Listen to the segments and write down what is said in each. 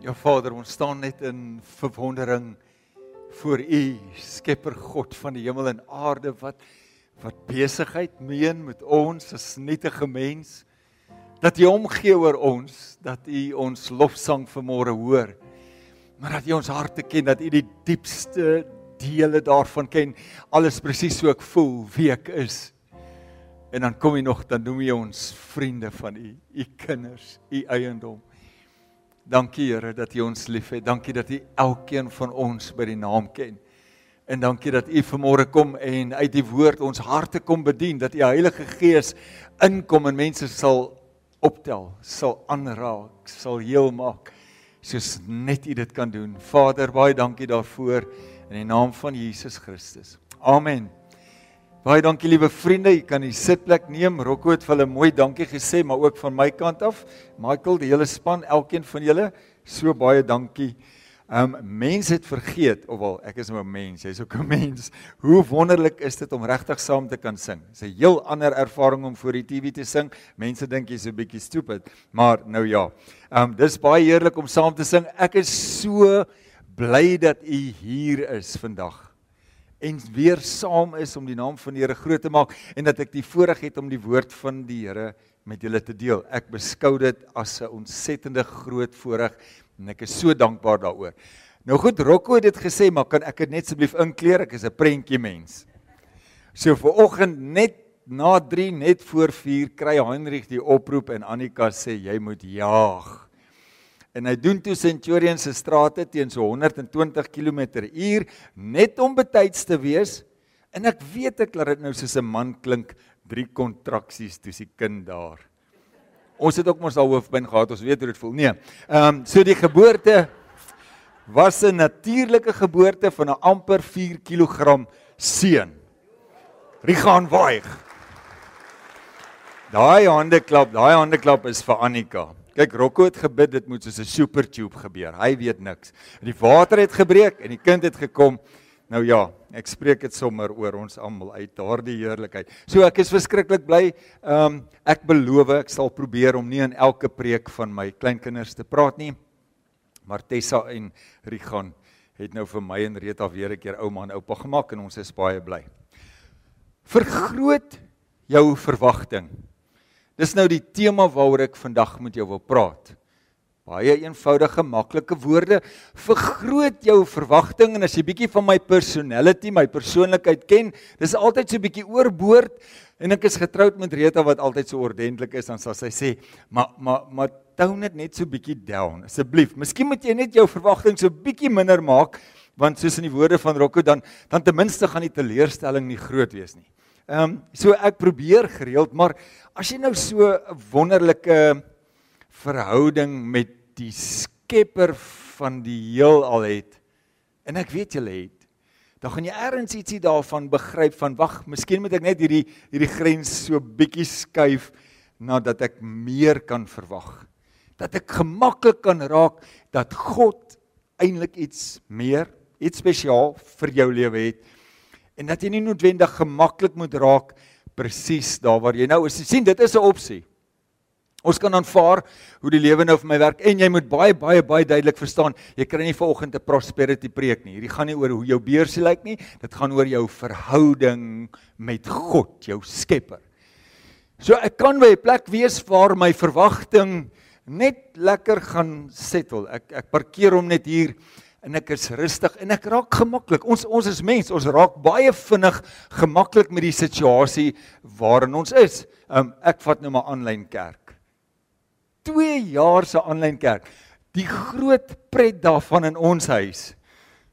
Ja Vader, ons staan net in verwondering voor U, Skepper God van die hemel en aarde wat wat besigheid meen met ons as nietige mens dat U omgee oor ons, dat U ons lofsang vanmôre hoor. Maar dat U ons harte ken, dat U die diepste dele daarvan ken, alles presies so ek voel wie ek is. En dan kom jy nog dan noem jy ons vriende van U, U kinders, U eiendom. Dankie Here dat U ons liefhet. Dankie dat U elkeen van ons by die naam ken. En dankie dat U vanmôre kom en uit die woord ons harte kom bedien, dat U Heilige Gees inkom en mense sal optel, sal aanraak, sal heel maak soos net U dit kan doen. Vader, baie dankie daarvoor in die naam van Jesus Christus. Amen. Baie dankie liewe vriende, jy kan die sitplek neem. Rocco het vir hulle mooi dankie gesê, maar ook van my kant af. Michael, die hele span, elkeen van julle, so baie dankie. Um mense het vergeet, ofwel ek is nou 'n mens, jy's ook 'n mens. Hoe wonderlik is dit om regtig saam te kan sing. Dis 'n heel ander ervaring om voor die TV te sing. Mense dink jy's 'n bietjie stupid, maar nou ja. Um dis baie heerlik om saam te sing. Ek is so bly dat u hier is vandag en weer saam is om die naam van die Here groot te maak en dat ek die voorreg het om die woord van die Here met julle te deel. Ek beskou dit as 'n ontsettende groot voorreg en ek is so dankbaar daaroor. Nou goed, Rocco het dit gesê, maar kan ek dit net asseblief inkleer? Ek is 'n prentjie mens. So vir oggend net na 3 net voor 4 kry Heinrich die oproep en Annika sê jy moet jaag. En hy doen toe Centurion se strate teen so 120 km/h net om betyds te wees. En ek weet ek laat dit nou soos 'n man klink, drie kontraksies toe se kind daar. Ons het ook mos al hoofpyn gehad, ons weet hoe dit voel. Nee. Ehm um, so die geboorte was 'n natuurlike geboorte van 'n amper 4 kg seun. Rigaan waai. Daai hande klap, daai hande klap is vir Annika. Kyk, Rocco het gebid dit moet soos 'n super tube gebeur. Hy weet niks. Die water het gebreek en die kind het gekom. Nou ja, ek spreek dit sommer oor ons almal uit daardie heerlikheid. So ek is verskriklik bly. Ehm um, ek beloof ek sal probeer om nie in elke preek van my kleinkinders te praat nie. Maar Tessa en Rigan het nou vir my en Rita weer 'n keer ouma en oupa gemaak en ons is baie bly. Vergroot jou verwagting. Dis nou die tema waaroor ek vandag met jou wil praat. Baie eenvoudige, maklike woorde. Vergroot jou verwagting en as jy bietjie van my personality, my persoonlikheid ken, dis altyd so bietjie oorboord en ek is getroud met Rita wat altyd so ordentlik is, dan sal sy sê, "Maar maar maar tone dit net so bietjie down asseblief. Miskien moet jy net jou verwagting so bietjie minder maak." want soos in die woorde van Rocco dan dan ten minste gaan die teleurstelling nie groot wees nie. Ehm um, so ek probeer gereeld, maar as jy nou so 'n wonderlike verhouding met die skepper van die heelal het en ek weet jy het dan gaan jy ergens ietsie daarvan begryp van wag, miskien moet ek net hierdie hierdie grens so bietjie skuif nadat ek meer kan verwag. Dat ek gemaklik kan raak dat God eintlik iets meer, iets spesiaal vir jou lewe het en dat jy nie noodwendig gemaklik moet raak presies daar waar jy nou is. sien, dit is 'n opsie. Ons kan aanvaar hoe die lewe nou vir my werk en jy moet baie baie baie duidelik verstaan, jy kry nie vanoggend 'n prosperity preek nie. Hierdie gaan nie oor hoe jou beursie lyk nie, dit gaan oor jou verhouding met God, jou Skepper. So ek kan by 'n plek wees waar my verwagting net lekker gaan settle. Ek ek parkeer hom net hier en ek is rustig en ek raak gemaklik. Ons ons is mens, ons raak baie vinnig gemaklik met die situasie waarin ons is. Um, ek vat nou maar aanlyn kerk. 2 jaar se aanlyn kerk. Die groot pret daarvan in ons huis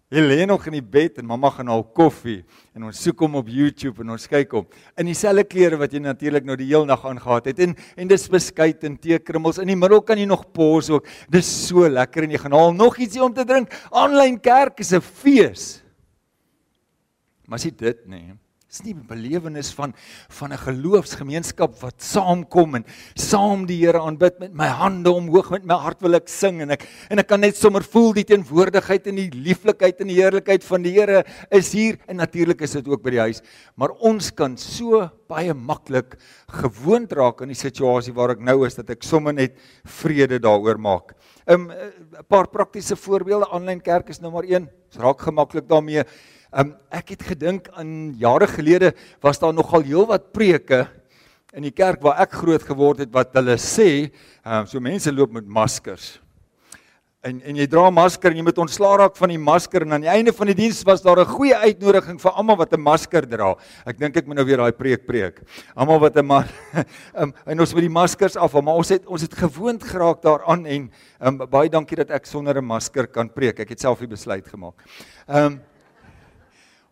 Jy lê nog in die bed en mamma gaan haal koffie en ons soek hom op YouTube en ons kyk hom. In dieselfde klere wat jy natuurlik nou die heel nag aangetree het. En en dis beskuit en teekrummels in die middel kan jy nog pos ook. Dis so lekker en jy gaan haal nog ietsie om te drink. Aanlyn kerk is 'n fees. Maar sien dit nê nee. Dis nie 'n belewenis van van 'n geloofsgemeenskap wat saamkom en saam die Here aanbid met my hande omhoog met my hart wil ek sing en ek en ek kan net sommer voel die teenwoordigheid en die lieflikheid en die heerlikheid van die Here is hier en natuurlik is dit ook by die huis maar ons kan so baie maklik gewoond raak aan die situasie waar ek nou is dat ek sommer net vrede daaroor maak. 'n um, 'n paar praktiese voorbeelde. Aanlyn kerk is nou maar een. Dit raak gemaklik daarmee. Um ek het gedink aan jare gelede was daar nogal heelwat preke in die kerk waar ek groot geword het wat hulle sê, um so mense loop met maskers en en jy dra 'n masker en jy moet ontslaa raak van die masker en aan die einde van die diens was daar 'n goeie uitnodiging vir almal wat 'n masker dra. Ek dink ek moet nou weer daai preek preek. Almal wat 'n ma um, en ons met die maskers af, maar ons het ons het gewoond geraak daaraan en um, baie dankie dat ek sonder 'n masker kan preek. Ek het self die besluit gemaak. Ehm um,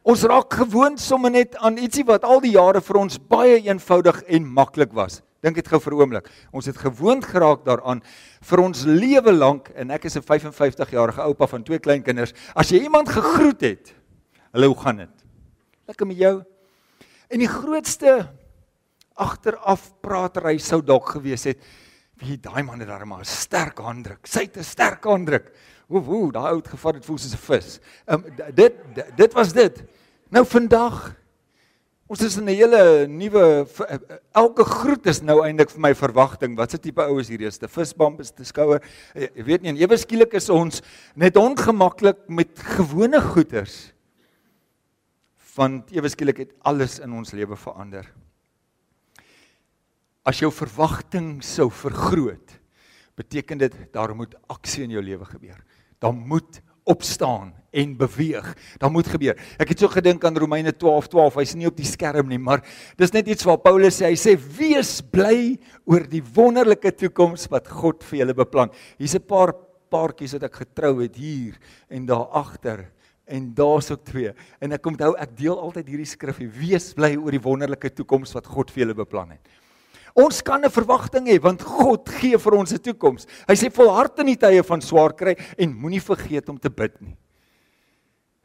Ons raak gewoond sommer net aan ietsie wat al die jare vir ons baie eenvoudig en maklik was. Dink dit gou vir 'n oomblik. Ons het gewoond geraak daaraan vir ons lewe lank en ek is 'n 55 jarige oupa van twee klein kinders. As jy iemand gegroet het, hallo, hoe gaan dit? Lekker met jou? En die grootste agteraf pratery sou dalk gewees het, wie daai man het daar maar 'n sterk handdruk. Sy het 'n sterk handdruk. Woe, woe, daai oud gevat het voel soos 'n vis. Um, dit dit was dit. Nou vandag Ons is in 'n hele nuwe eh, eh, elke groet is nou eintlik vir my verwagting. Wat se tipe oues hier is? Te visbamp is te skouer. Jy eh, weet nie en ewe skielik is ons net ongemaklik met gewone goeders. Want ewe skielik het alles in ons lewe verander. As jou verwagting sou vergroot, beteken dit daar moet aksie in jou lewe gebeur. Daar moet opstaan en beweeg. Dan moet gebeur. Ek het so gedink aan Romeine 12:12. 12, hy's nie op die skerm nie, maar dis net iets wat Paulus sê. Hy sê wees bly oor die wonderlike toekoms wat God vir julle beplan. Hier's 'n paar paartjies wat ek getrou het hier en daar agter en daar's ook twee. En ek onthou ek deel altyd hierdie skrifgie. Wees bly oor die wonderlike toekoms wat God vir julle beplan het. Ons kan 'n verwagting hê want God gee vir ons 'n toekoms. Hy sê volhard in die tye van swaar kry en moenie vergeet om te bid nie.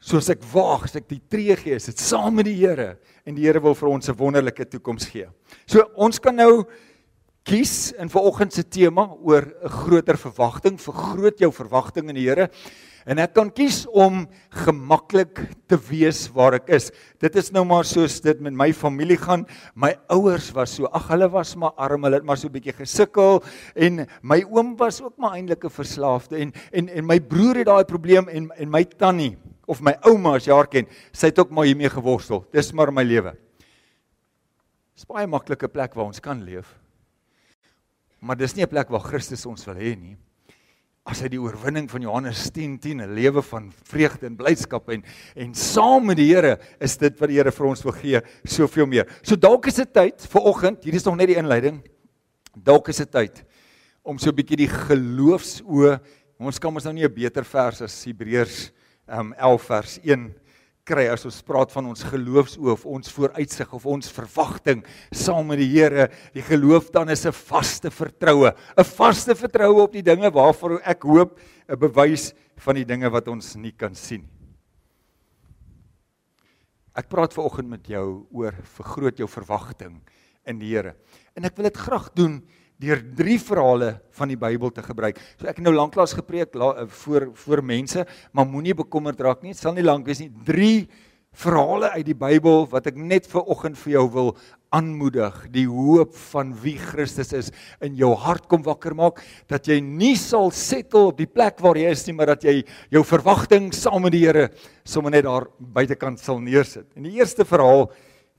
Soos ek waag, as ek die tree gee, is dit saam met die Here en die Here wil vir ons 'n wonderlike toekoms gee. So ons kan nou kies in vanoggend se tema oor 'n groter verwagting, vergroot jou verwagting in die Here. En ek kan kies om gemaklik te wees waar ek is. Dit is nou maar soos dit met my familie gaan. My ouers was so, ag hulle was maar arm, hulle het maar so 'n bietjie gesukkel en my oom was ook maar eintlik 'n verslaafde en en en my broer het daai probleem en en my tannie of my ouma as jy haar ken, sy het ook maar hiermee geworstel. Dis maar my lewe. Dis baie maklike plek waar ons kan leef. Maar dis nie 'n plek waar Christus ons wil hê nie as hy die oorwinning van Johannes 10:10 'n lewe van vreugde en blydskap en en saam met die Here is dit wat die Here vir ons wil gee soveel meer. So dalk is dit tyd vir oggend, hier is nog net die inleiding. Dalk is dit tyd om so 'n bietjie die geloofsoë, ons kan ons nou nie 'n beter vers as Hebreërs um, 11 vers 1 kry as ons praat van ons geloofsoë of ons vooruitsig of ons verwagting saam met die Here. Die geloof dan is 'n vaste vertroue, 'n vaste vertroue op die dinge waarvoor ek hoop, 'n bewys van die dinge wat ons nie kan sien. Ek praat ver oggend met jou oor vergroot jou verwagting in die Here. En ek wil dit graag doen deur drie verhale van die Bybel te gebruik. So ek het nou lanklaas gepreek la, eh, voor voor mense, maar moenie bekommerd raak nie. Dit sal nie lank wees nie. Drie verhale uit die Bybel wat ek net vir oggend vir jou wil aanmoedig. Die hoop van wie Christus is in jou hart kom wakker maak dat jy nie sal settle op die plek waar jy is nie, maar dat jy jou verwagting saam met die Here sommer net daar buitekant sal neersit. En die eerste verhaal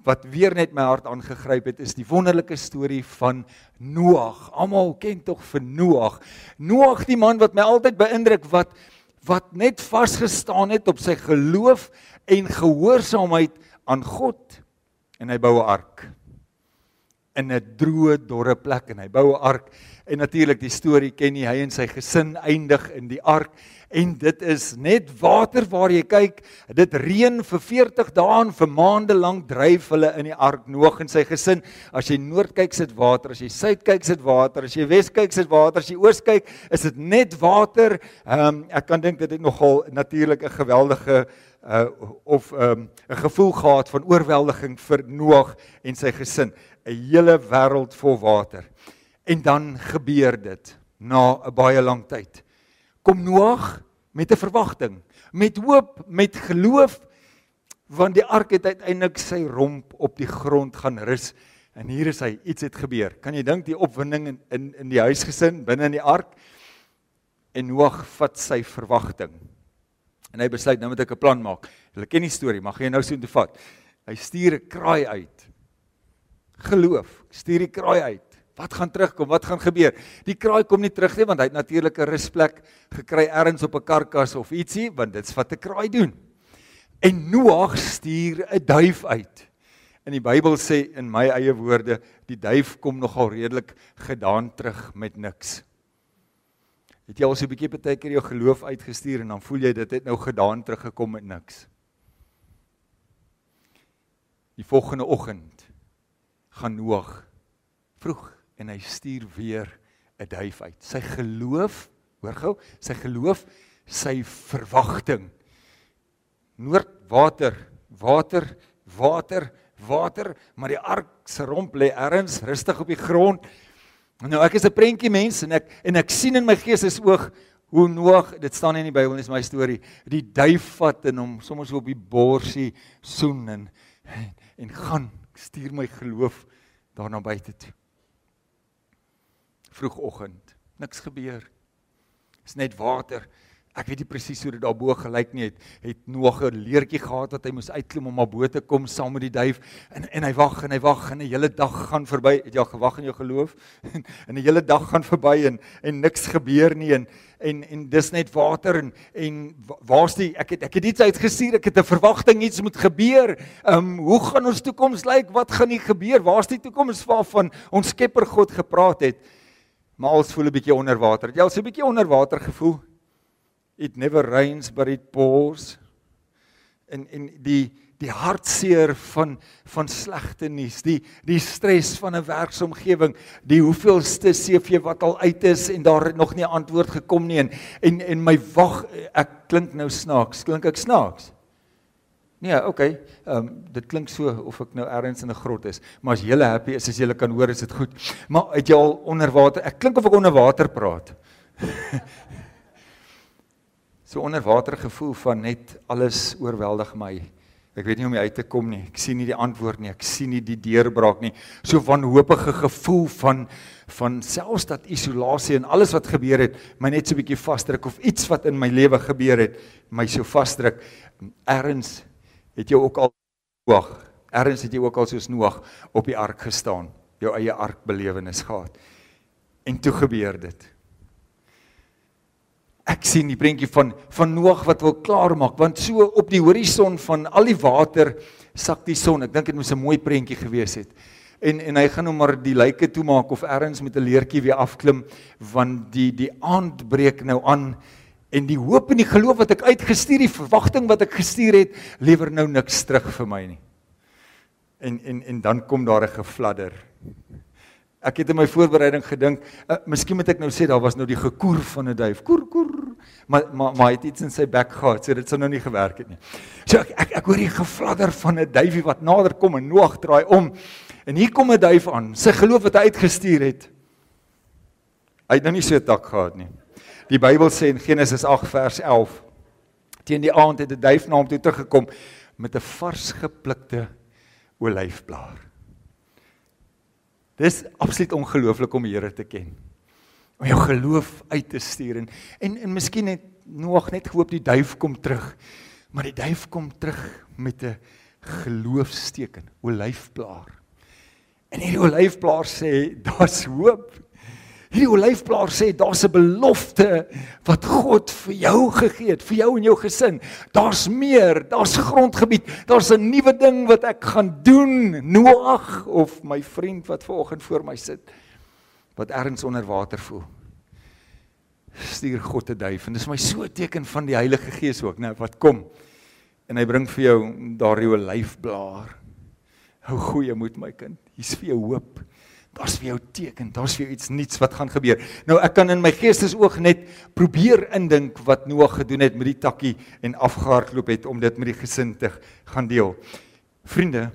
wat weer net my hart aangegryp het is die wonderlike storie van Noag. Almal ken tog vir Noag. Noag die man wat my altyd beïndruk wat wat net vasgestaan het op sy geloof en gehoorsaamheid aan God en hy bou 'n ark in 'n droë dorre plek en hy bou 'n ark en natuurlik die storie ken jy hy en sy gesin eindig in die ark en dit is net water waar jy kyk. Dit reën vir 40 dae en vir maande lank dryf hulle in die ark Noag en sy gesin. As jy noord kyk, sit water. As jy suid kyk, sit water. As jy wes kyk, sit water. As jy oos kyk, is dit net water. Ehm um, ek kan dink dit het nogal natuurlik 'n geweldige uh of ehm um, 'n gevoel gehad van oorweldiging vir Noag en sy gesin. 'n Hele wêreld vol water. En dan gebeur dit na 'n baie lang tyd kom Noag met 'n verwagting, met hoop, met geloof want die ark het uiteindelik sy romp op die grond gaan rus en hier is hy iets het gebeur. Kan jy dink die opwinding in in in die huisgesin binne in die ark? En Noag vat sy verwagting. En hy besluit nou moet ek 'n plan maak. Julle ken die storie, gaan jy nou so toe vat. Hy stuur 'n kraai uit. Geloof, stuur die kraai uit. Wat gaan terugkom? Wat gaan gebeur? Die kraai kom nie terug nie want hy het natuurlik 'n rusplek gekry ergens op 'n karkas of ietsie, want dit's wat 'n kraai doen. En Noag stuur 'n duif uit. In die Bybel sê in my eie woorde, die duif kom nogal redelik gedaan terug met niks. Het jy al so 'n bietjie partykeer jou geloof uitgestuur en dan voel jy dit het nou gedaan teruggekom met niks. Die volgende oggend gaan Noag vroeg en hy stuur weer 'n duif uit. Sy geloof, hoor gou, sy geloof, sy verwagting. Noordwater, water, water, water, maar die ark se romp lê ergens rustig op die grond. Nou ek is 'n prentjie mens en ek en ek sien in my gees is oog hoe Noag, dit staan in die Bybel, dis my storie, die duif vat en hom sommer so op die borsie soen en en gaan stuur my geloof daarna buite toe. Vroegoggend, niks gebeur. Dis net water. Ek weet nie presies hoe dit daarbo gelyk nie. Het, het Noag 'n leertjie gehad wat hy moes uitklim om op bo te kom saam met die duif en en hy wag en hy wag en 'n hele dag gaan verby. Het jy al gewag in jou geloof? en 'n hele dag gaan verby en en niks gebeur nie en en en dis net water en en waar's die ek het ek het iets uitgestuur. Ek het 'n verwagting iets moet gebeur. Ehm um, hoe gaan ons toekoms lyk? Wat gaan nie gebeur? Waar's die toekoms waarvan ons Skepper God gepraat het? Maar ons voel 'n bietjie onder water. Jy al so 'n bietjie onder water gevoel? It never rains but it pours en en die die hartseer van van slegte nuus die die stres van 'n werksomgewing die hoeveelste CV wat al uit is en daar nog nie antwoord gekom nie en en, en my wag ek klink nou snaaks klink ek snaaks Nee, okay. Ehm um, dit klink so of ek nou ergens in 'n grot is, maar as jy happy is as jy kan hoor is dit goed. Maar het jy al onder water? Ek klink of ek onder water praat. so onderwater gevoel van net alles oorweldig my. Ek weet nie hoe om uit te kom nie. Ek sien nie die antwoord nie. Ek sien nie die deurbraak nie. So wanhoopige gevoel van van selfs dat isolasie en alles wat gebeur het, my net so bietjie vasdruk of iets wat in my lewe gebeur het, my so vasdruk. Erns het jy ook al Noag. Erns het jy ook al soos Noag op die ark gestaan, jou eie arkbelewenis gehad. En toe gebeur dit ek sien die prentjie van van Noag wat wil klaarmaak want so op die horison van al die water sak die son. Ek dink dit moes 'n mooi prentjie gewees het. En en hy gaan nou maar die lyke toemaak of ergens met 'n leertjie weer afklim want die die aand breek nou aan en die hoop en die geloof wat ek uitgestuur die verwagting wat ek gestuur het lewer nou niks terug vir my nie. En en en dan kom daar 'n gefladder. Ek het in my voorbereiding gedink, uh, miskien moet ek nou sê daar was nou die gekoer van 'n duif. Koer koer. Maar maar maar hy het iets in sy bek gehad, so dit sou nou nie gewerk het nie. So ek ek, ek hoor die gefladder van 'n duifie wat nader kom en Noag draai om. En hier kom 'n duif aan. Sy geloof wat hy uitgestuur het. Hy het nou nie so 'n tak gehad nie. Die Bybel sê in Genesis 8 vers 11 teen die aand het 'n duif na hom toe teruggekom met 'n vars geplukte olyfblaar. Dis absoluut ongelooflik om die Here te ken. Om jou geloof uit te stuur en en, en miskien net nog net hoop die duif kom terug. Maar die duif kom terug met 'n geloofsteken, olyfblaar. En hierdie olyfblaar sê daar's hoop. Hierdie olyfplaas sê daar's 'n belofte wat God vir jou gegee het, vir jou en jou gesin. Daar's meer, daar's grondgebied, daar's 'n nuwe ding wat ek gaan doen. Noag of my vriend wat vanoggend voor my sit wat ergens onder water voel. Stuur God 'n duif en dis my so 'n teken van die Heilige Gees ook, nou wat kom. En hy bring vir jou daardie olyfblaar. Hou goeie moed my kind. Hier's vir jou hoop. Daar's vir jou teken, daar's vir jou iets nuuts wat gaan gebeur. Nou ek kan in my geestesoog net probeer indink wat Noag gedoen het met die takkie en afgehardloop het om dit met die gesin te gaan deel. Vriende,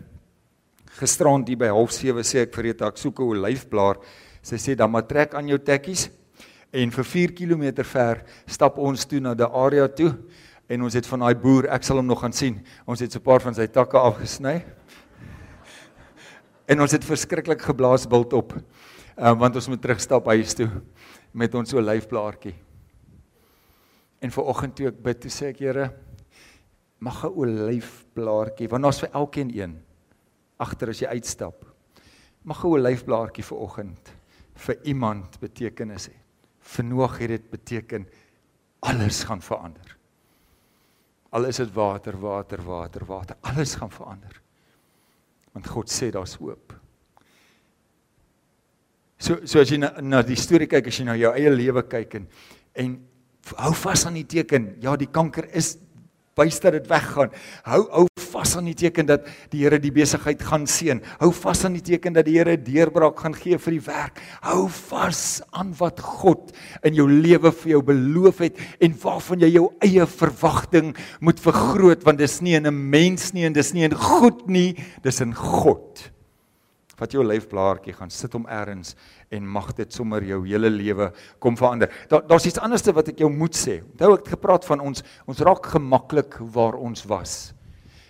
gisterand hier by 07:30 sê ek vir Rita ek soek 'n olyfblaar. Sy sê dan maar trek aan jou tekkies en vir 4 km ver stap ons toe na die area toe en ons het van daai boer, ek sal hom nog gaan sien. Ons het so 'n paar van sy takke afgesny en ons het verskriklik geblaas bult op. Ehm uh, want ons moet terugstap huis toe met ons so lyfblaartjie. En vanoggend toe ek bid, toe sê ek Here, mag 'n olyfblaartjie, want daar's vir elkeen een agter as jy uitstap. Mag 'n olyfblaartjie vanoggend vir iemand betekenis hê. Vir Noag het dit beteken alles gaan verander. Al is dit water, water, water, water, alles gaan verander. Want God sê daar's hoop. So so as jy na, na die storie kyk, as jy na jou eie lewe kyk en en hou vas aan die teken. Ja, die kanker is wys dat dit weggaan. Hou hou vas aan die teken dat die Here die besigheid gaan seën. Hou vas aan die teken dat die Here deurbraak gaan gee vir die werk. Hou vas aan wat God in jou lewe vir jou beloof het en waarvan jy jou eie verwagting moet vergroot want dis nie in 'n mens nie en dis nie in goed nie, dis in God vat jou lyfblaartjie gaan sit hom eers en mag dit sommer jou hele lewe kom verander. Daar daar's iets anderste wat ek jou moet sê. Onthou ek het gepraat van ons ons raak gemaklik waar ons was.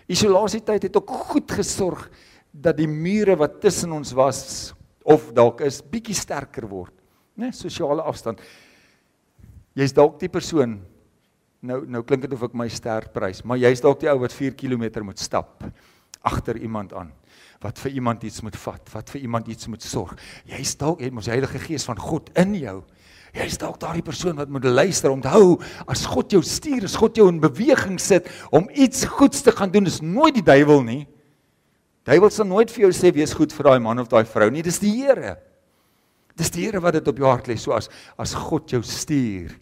Isolasietyd het ook goed gesorg dat die mure wat tussen ons was of dalk is bietjie sterker word, né? Sosiale afstand. Jy's dalk die persoon nou nou klink dit of ek my ster prys, maar jy's dalk die ou wat 4 km moet stap agter iemand aan wat vir iemand iets moet vat, wat vir iemand iets moet sorg. Jy's dalk het mos Heilige Gees van God in jou. Jy's dalk daardie persoon wat moet luister, onthou, as God jou stuur, as God jou in beweging sit om iets goeds te gaan doen, is nooit die duiwel nie. Duiwel sal nooit vir jou sê wees goed vir daai man of daai vrou nie, dis die Here. Dis die Here wat dit op jou hart lê, so as as God jou stuur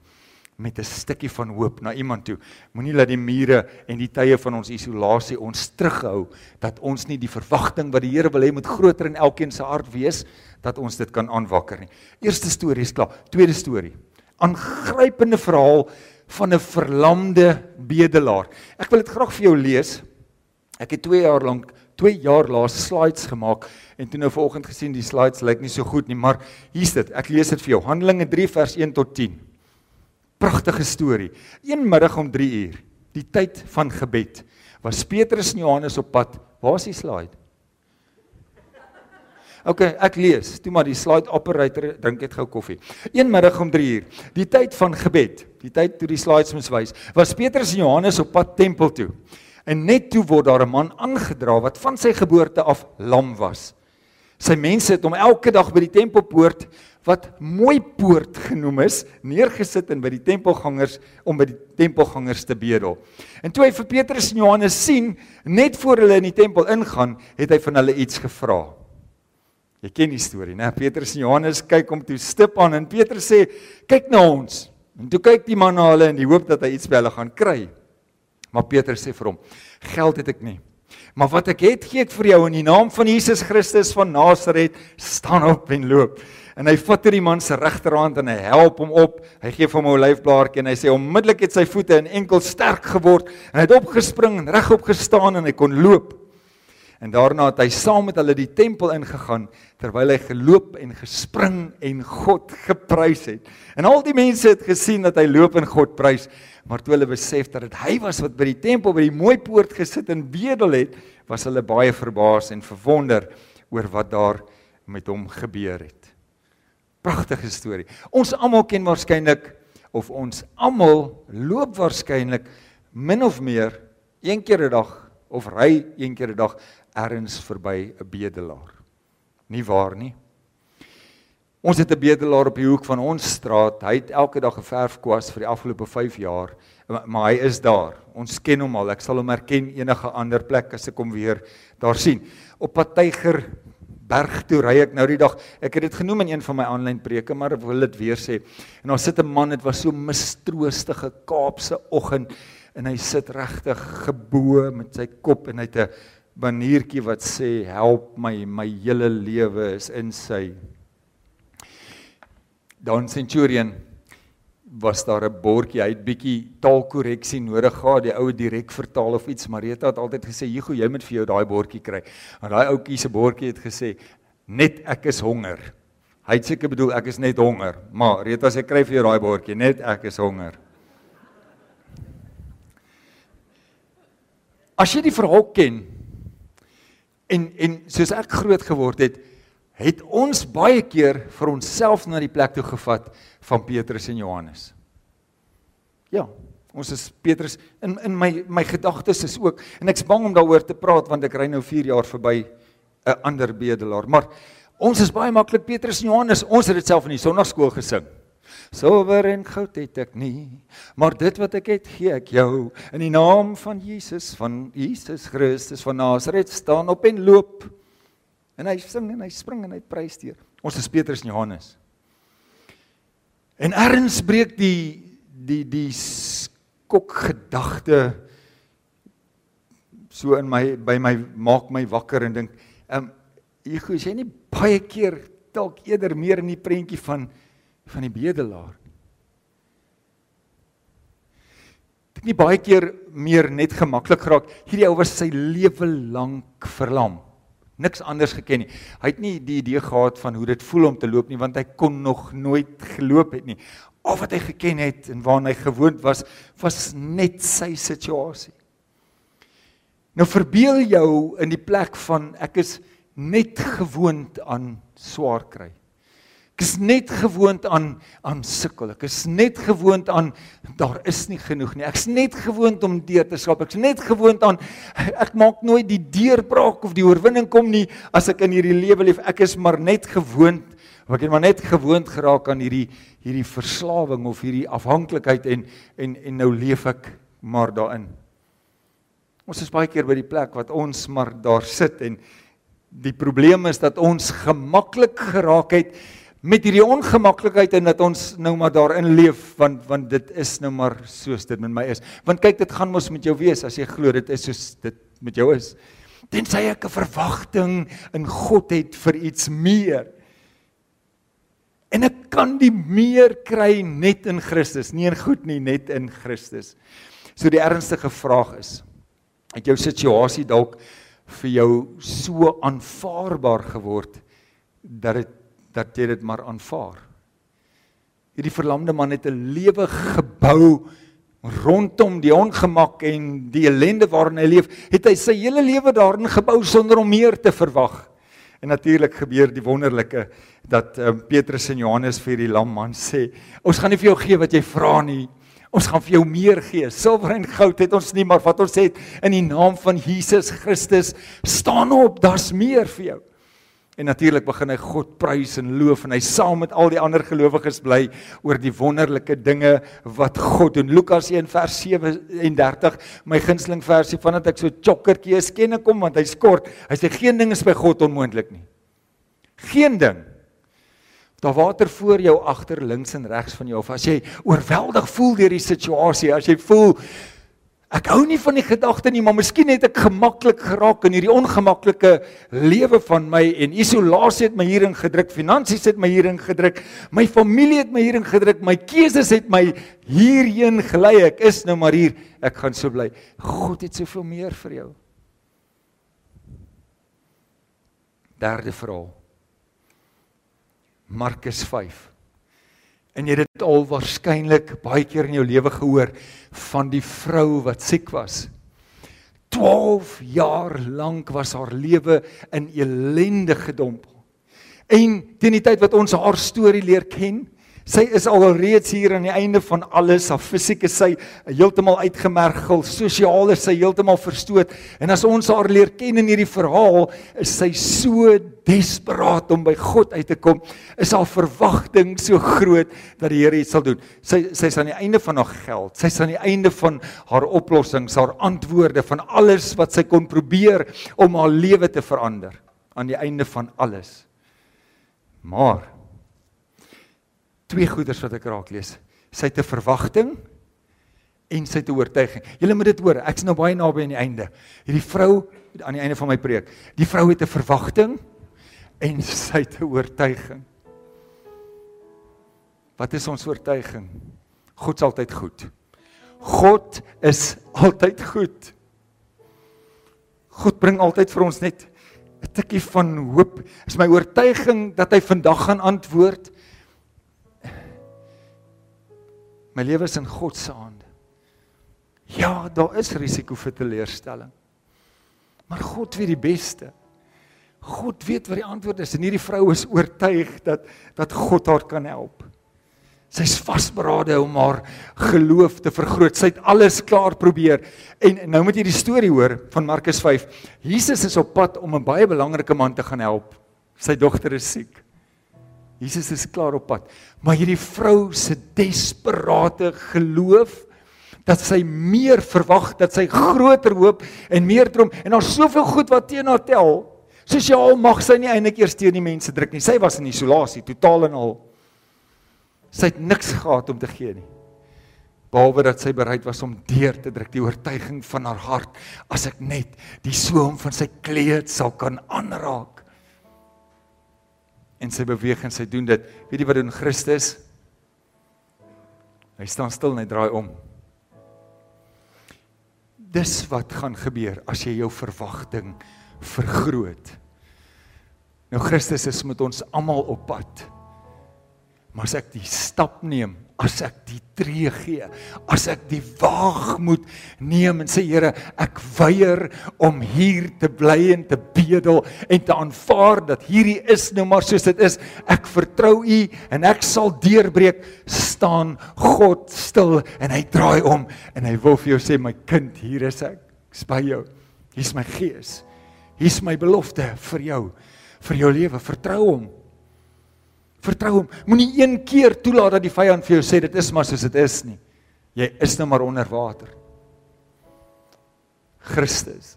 met 'n stukkie van hoop na iemand toe. Moenie laat die mure en die tye van ons isolasie ons terughou dat ons nie die verwagting wat die Here wil hê moet groter in elkeen se hart wees dat ons dit kan aanwakker nie. Eerste storie is klaar. Tweede storie. Aangrypende verhaal van 'n verlamde bedelaar. Ek wil dit graag vir jou lees. Ek het 2 jaar lank 2 jaar laas slides gemaak en toe nou vanoggend gesien die slides lyk nie so goed nie, maar hier's dit. Ek lees dit vir jou. Handelinge 3 vers 1 tot 10 pragtige storie. Een middag om 3 uur, die tyd van gebed, was Petrus en Johannes op pad. Waar is die slide? OK, ek lees. Toe maar die slide operator drink net gou koffie. Een middag om 3 uur, die tyd van gebed, die tyd toe die slides moes wys, was Petrus en Johannes op pad tempel toe. En net toe word daar 'n man aangedra wat van sy geboorte af lam was. Sy mense het hom elke dag by die tempelpoort wat mooi poort genoem is, neergesit en by die tempelgangers om by die tempelgangers te bedel. En toe hy vir Petrus en Johannes sien net voor hulle in die tempel ingaan, het hy van hulle iets gevra. Jy ken die storie, né? Petrus en Johannes kyk hom toe stip aan en Petrus sê: "Kyk na ons." En toe kyk die man na hulle in die hoop dat hy iets by hulle gaan kry. Maar Petrus sê vir hom: "Geld het ek nie." Maar wat ek het, gee ek vir jou in die naam van Jesus Christus van Nasaret, staan op en loop en hy vat hierdie man se regterhand en hy help hom op. Hy gee vir hom 'n olyfblaartjie en hy sê onmiddellik het sy voete en enkel sterk geword en hy het opgespring en regop gestaan en hy kon loop. En daarna het hy saam met hulle die tempel ingegaan terwyl hy geloop en gespring en God geprys het. En al die mense het gesien dat hy loop en God prys, maar toe hulle besef dat dit hy was wat by die tempel by die mooi poort gesit en bedel het, was hulle baie verbaas en verwonder oor wat daar met hom gebeur het. Pragtige storie. Ons almal ken waarskynlik of ons almal loop waarskynlik min of meer een keer 'n dag of ry een keer 'n dag ergens verby 'n bedelaar. Nie waar nie? Ons het 'n bedelaar op die hoek van ons straat. Hy het elke dag 'n verfkwas vir die afgelope 5 jaar, maar hy is daar. Ons ken hom al. Ek sal hom herken enige ander plek as ek hom weer daar sien. Op Patyger berg toe ry ek nou die dag. Ek het dit genoem in een van my aanlyn preke, maar ek wil dit weer sê. En daar sit 'n man, dit was so mistroostige Kaapse oggend en hy sit regtig gebo met sy kop en hy het 'n baniertjie wat sê help my, my hele lewe is in sy. Dan Centurion was daar 'n bordjie, hy het bietjie taalkorreksie nodig gehad, die ou direk vertaal of iets. Marita het altyd gesê, "Jigo, jy moet vir jou daai bordjie kry." En daai ouetjie se bordjie het gesê, "Net ek is honger." Hy het seker bedoel ek is net honger, maar Rita sê kry vir jou daai bordjie, net ek is honger. As jy die verhaal ken en en soos ek groot geword het, het ons baie keer vir onsself na die plek toe gevat van Petrus en Johannes. Ja, Ons is Petrus in in my my gedagtes is ook en ek's bang om daaroor te praat want ek ry nou 4 jaar verby 'n ander bedelaar. Maar ons is baie maklik Petrus en Johannes. Ons het dit self in die sonnaarskool gesing. Silwer en goud het ek nie, maar dit wat ek het, gee ek jou. In die naam van Jesus, van Jesus Christus van Nasaret, staan op en loop. En hy sing en hy spring en hy prys deur. Ons is Petrus en Johannes. En erns breek die die die skok gedagte so in my by my maak my wakker en dink, ehm um, is jy nie baie keer dalk eerder meer in die prentjie van van die bedelaar? Ek nie baie keer meer net gemaklik geraak. Hierdie ou was sy lewe lank verlam. Niks anders geken nie. Hy het nie die idee gehad van hoe dit voel om te loop nie want hy kon nog nooit geloop het nie. Al wat hy geken het en waarna hy gewoond was, was net sy situasie. Nou verbeel jou in die plek van ek is net gewoond aan swaar kry. Ek is net gewoond aan aan sukkel. Ek is net gewoond aan daar is nie genoeg nie. Ek's net gewoond om deur te skap. Ek's net gewoond aan ek maak nooit die deurbraak of die oorwinning kom nie as ek in hierdie lewe leef. Ek is maar net gewoond. Ek het maar net gewoond geraak aan hierdie hierdie verslawing of hierdie afhanklikheid en en en nou leef ek maar daarin. Ons is baie keer by die plek wat ons maar daar sit en die probleem is dat ons gemaklik geraak het met hierdie ongemaklikheid en dat ons nou maar daarin leef want want dit is nou maar soos dit met my is. Want kyk dit gaan mos met jou wees as jy glo dit is soos dit met jou is. Tensy ek 'n verwagting in God het vir iets meer. En ek kan die meer kry net in Christus, nie in goed nie, net in Christus. So die ernstige vraag is, het jou situasie dalk vir jou so aanvaarbaar geword dat dit dat jy dit maar aanvaar. Hierdie verlamde man het 'n lewe gebou rondom die ongemak en die ellende waarin hy leef, het hy sy hele lewe daarin gebou sonder om meer te verwag. En natuurlik gebeur die wonderlike dat um, Petrus en Johannes vir die lam man sê, ons gaan nie vir jou gee wat jy vra nie. Ons gaan vir jou meer gee. Silwer en goud het ons nie, maar wat ons het in die naam van Jesus Christus staan op, daar's meer vir jou. En natuurlik begin hy God prys en loof en hy saam met al die ander gelowiges bly oor die wonderlike dinge wat God doen. Lukas 1 vers 37, my gunsteling versie vandat ek so chokkertjie is, ken ek hom want hy's kort. Hy sê geen ding is by God onmoontlik nie. Geen ding. Daar water voor jou, agter, links en regs van jou of as jy oorweldig voel deur die situasie, as jy voel Ek hou nie van die gedagte nie, maar miskien het ek gemaklik geraak in hierdie ongemaklike lewe van my en isolasie het my hierin gedruk, finansies het my hierin gedruk, my familie het my hierin gedruk, my keuses het my hierheen gelei. Ek is nou maar hier. Ek gaan so bly. God het soveel meer vir jou. Derde verhaal. Markus 5 En jy het dit al waarskynlik baie keer in jou lewe gehoor van die vrou wat siek was. 12 jaar lank was haar lewe in ellende gedompel. En teen die tyd wat ons haar storie leer ken, Sy is alreeds hier aan die einde van alles. Haar fisiek is sy heeltemal uitgemergel, sosiaal is sy heeltemal verstoot. En as ons haar leer ken in hierdie verhaal, is sy so desperaat om by God uit te kom. Is haar verwagting so groot dat die Here iets sal doen. Sy sy's aan die einde van haar geld. Sy's aan die einde van haar oplossings, haar antwoorde van alles wat sy kon probeer om haar lewe te verander. Aan die einde van alles. Maar twee goeders wat ek raak lees. Sy het 'n verwagting en sy het 'n oortuiging. Julle moet dit hoor. Ek's nou baie naby aan die einde. Hierdie vrou aan die einde van my preek. Die vrou het 'n verwagting en sy het 'n oortuiging. Wat is ons oortuiging? God's altyd goed. God is altyd goed. God bring altyd vir ons net 'n tikkie van hoop. Is my oortuiging dat hy vandag gaan antwoord My lewe is in God se hande. Ja, daar is risiko vir teleurstelling. Maar God weet die beste. God weet wat die antwoord is en hierdie vrou is oortuig dat dat God haar kan help. Sy's vasberade om haar geloof te vergroot. Sy het alles klaar probeer. En nou moet jy die storie hoor van Markus 5. Jesus is op pad om 'n baie belangrike man te gaan help. Sy dogter is siek. Jesus is klaar op pad. Maar hierdie vrou se desperate geloof dat sy meer verwag, dat sy groter hoop en meer droom en daar's soveel goed wat teen haar tel. Soos jy al mag sy nie eintlik eers teen die mense druk nie. Sy was in isolasie, totaal en al. Sy het niks gehad om te gee nie. Behalwe dat sy bereid was om deur te druk die oortuiging van haar hart as ek net die soem van sy kleed sal kan aanraak. En sy beweeg en sy doen dit. Weet jy wat doen Christus? Hy staan stil en hy draai om. Dis wat gaan gebeur as jy jou verwagting vergroot. Nou Christus is met ons almal op pad. Maar as ek die stap neem, as ek die tree gee, as ek die waagmoed neem en sê Here, ek weier om hier te bly en te bedel en te aanvaar dat hierdie is nou maar soos dit is. Ek vertrou U en ek sal deurbreek. staan God stil en hy draai om en hy wil vir jou sê my kind, hier is ek. Ek's by jou. Hier's my gees. Hier's my belofte vir jou, vir jou lewe. Vertrou hom. Vertrou hom. Moenie een keer toelaat dat die vyand vir jou sê dit is maar soos dit is nie. Jy is nou maar onder water. Christus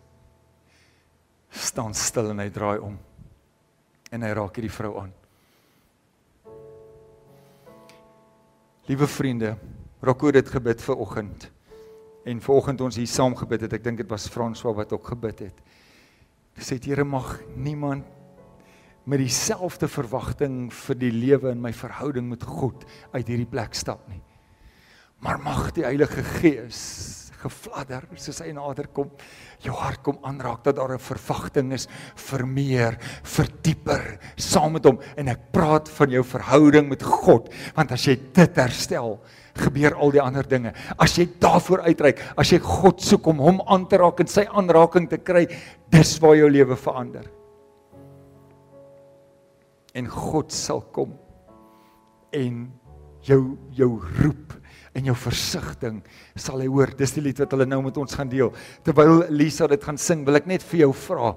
staan stil en hy draai om. En hy raak hierdie vrou aan. Liewe vriende, Rocco het dit gebid vir oggend. En vanoggend ons hier saam gebid het. Ek dink dit was François wat ook gebid het. Sê Here mag niemand met dieselfde verwagting vir die lewe en my verhouding met God uit hierdie plek stap nie. Maar mag die Heilige Gees gefladder soos hy nader kom, jou hart kom aanraak dat daar 'n verwagting is vir meer, vir dieper saam met hom en ek praat van jou verhouding met God, want as jy dit herstel, gebeur al die ander dinge. As jy daarvoor uitreik, as jy God soek om hom aan te raak en sy aanraking te kry, dis waar jou lewe verander en God sal kom en jou jou roep en jou versigtiging sal hy hoor. Dis die lied wat hulle nou met ons gaan deel. Terwyl Lisa dit gaan sing, wil ek net vir jou vra.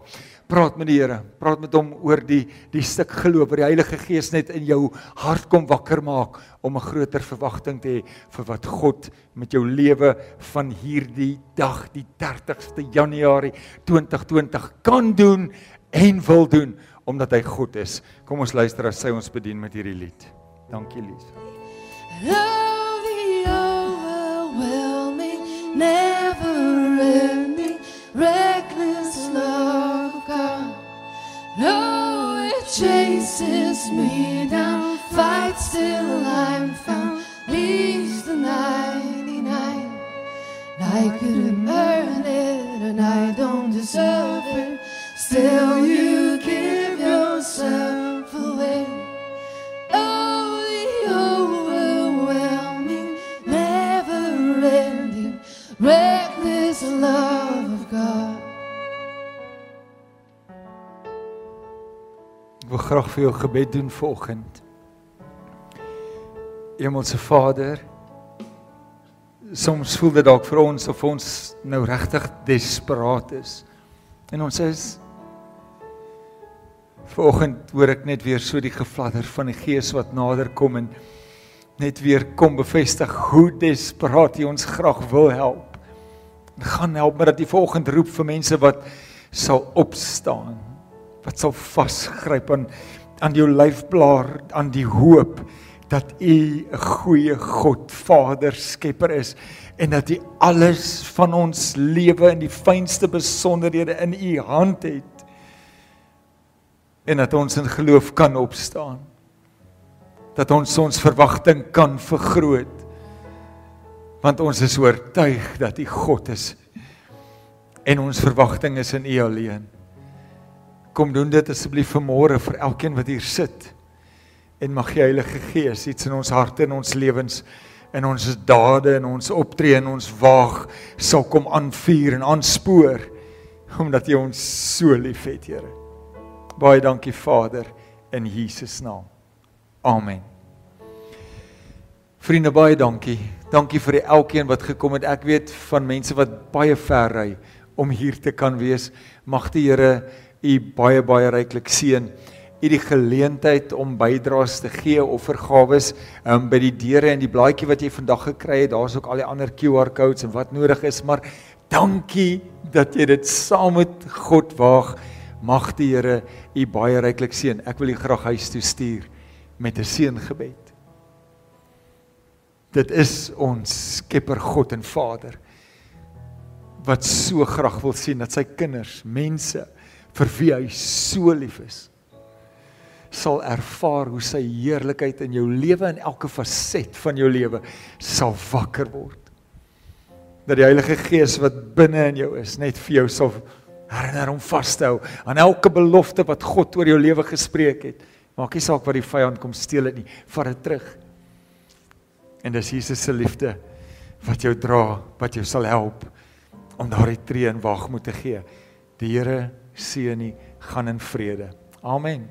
Praat met die Here. Praat met hom oor die die stuk geloof wat die Heilige Gees net in jou hart kom wakker maak om 'n groter verwagting te hê vir wat God met jou lewe van hierdie dag, die 30ste Januarie 2020 kan doen en wil doen omdat hy goed is. Kom ons luister as hy ons bedien met hierdie lied. Dankie Lies. Love the overwhelming, never ending, reckless love God. No, it chases me down, fights till I'm found, leaves the 99. I couldn't earn it and I don't deserve it. Still, you graag vir jou gebed doen vanoggend. Hemelse Vader, soms voel dit dalk vir ons of ons nou regtig desperaat is. En ons is Vanoggend hoor ek net weer so die gefladder van die Gees wat nader kom en net weer kom bevestig hoe desperaat hy ons graag wil help. En gaan help met dat die volgende roep vir mense wat sal opstaan, wat sal vasgryp aan aan jou lyfblaar, aan die hoop dat U 'n goeie God, Vader, Skepper is en dat U alles van ons lewe in die fynste besonderhede in U hand het en dat ons in geloof kan opstaan. Dat ons ons verwagting kan vergroot. Want ons is oortuig dat U God is en ons verwagting is in U alleen. Kom doen dit asseblief vanmôre vir elkeen wat hier sit. En mag die Heilige Gees iets in ons harte en ons lewens en ons dade en ons optree en ons waag sal kom aanvuur en aanspoor omdat jy ons so liefhet, Here. Baie dankie Vader in Jesus naam. Amen. Vriende baie dankie. Dankie vir elkeen wat gekom het. Ek weet van mense wat baie ver ry om hier te kan wees. Mag die Here u baie baie ryklik seën. U die geleentheid om bydraes te gee, offergawes, um, by die deure en die blaadjie wat jy vandag gekry het, daar's ook al die ander QR codes en wat nodig is, maar dankie dat jy dit saam met God waag. Mag die Here u baie ryklik seën. Ek wil u graag huis toe stuur met 'n seëngebed. Dit is ons Skepper God en Vader wat so graag wil sien dat sy kinders, mense vir wie hy so lief is, sal ervaar hoe sy heerlikheid in jou lewe en elke faset van jou lewe sal wakker word. Dat die Heilige Gees wat binne in jou is, net vir jou sal herinner om vas te hou aan elke belofte wat God oor jou lewe gespreek het. Maak nie saak wat die vyand kom steel dit nie, vat dit terug. En dis Jesus se liefde wat jou dra, wat jou sal help om daardie tree in wagmoed te gee. Die Here seën u, gaan in vrede. Amen.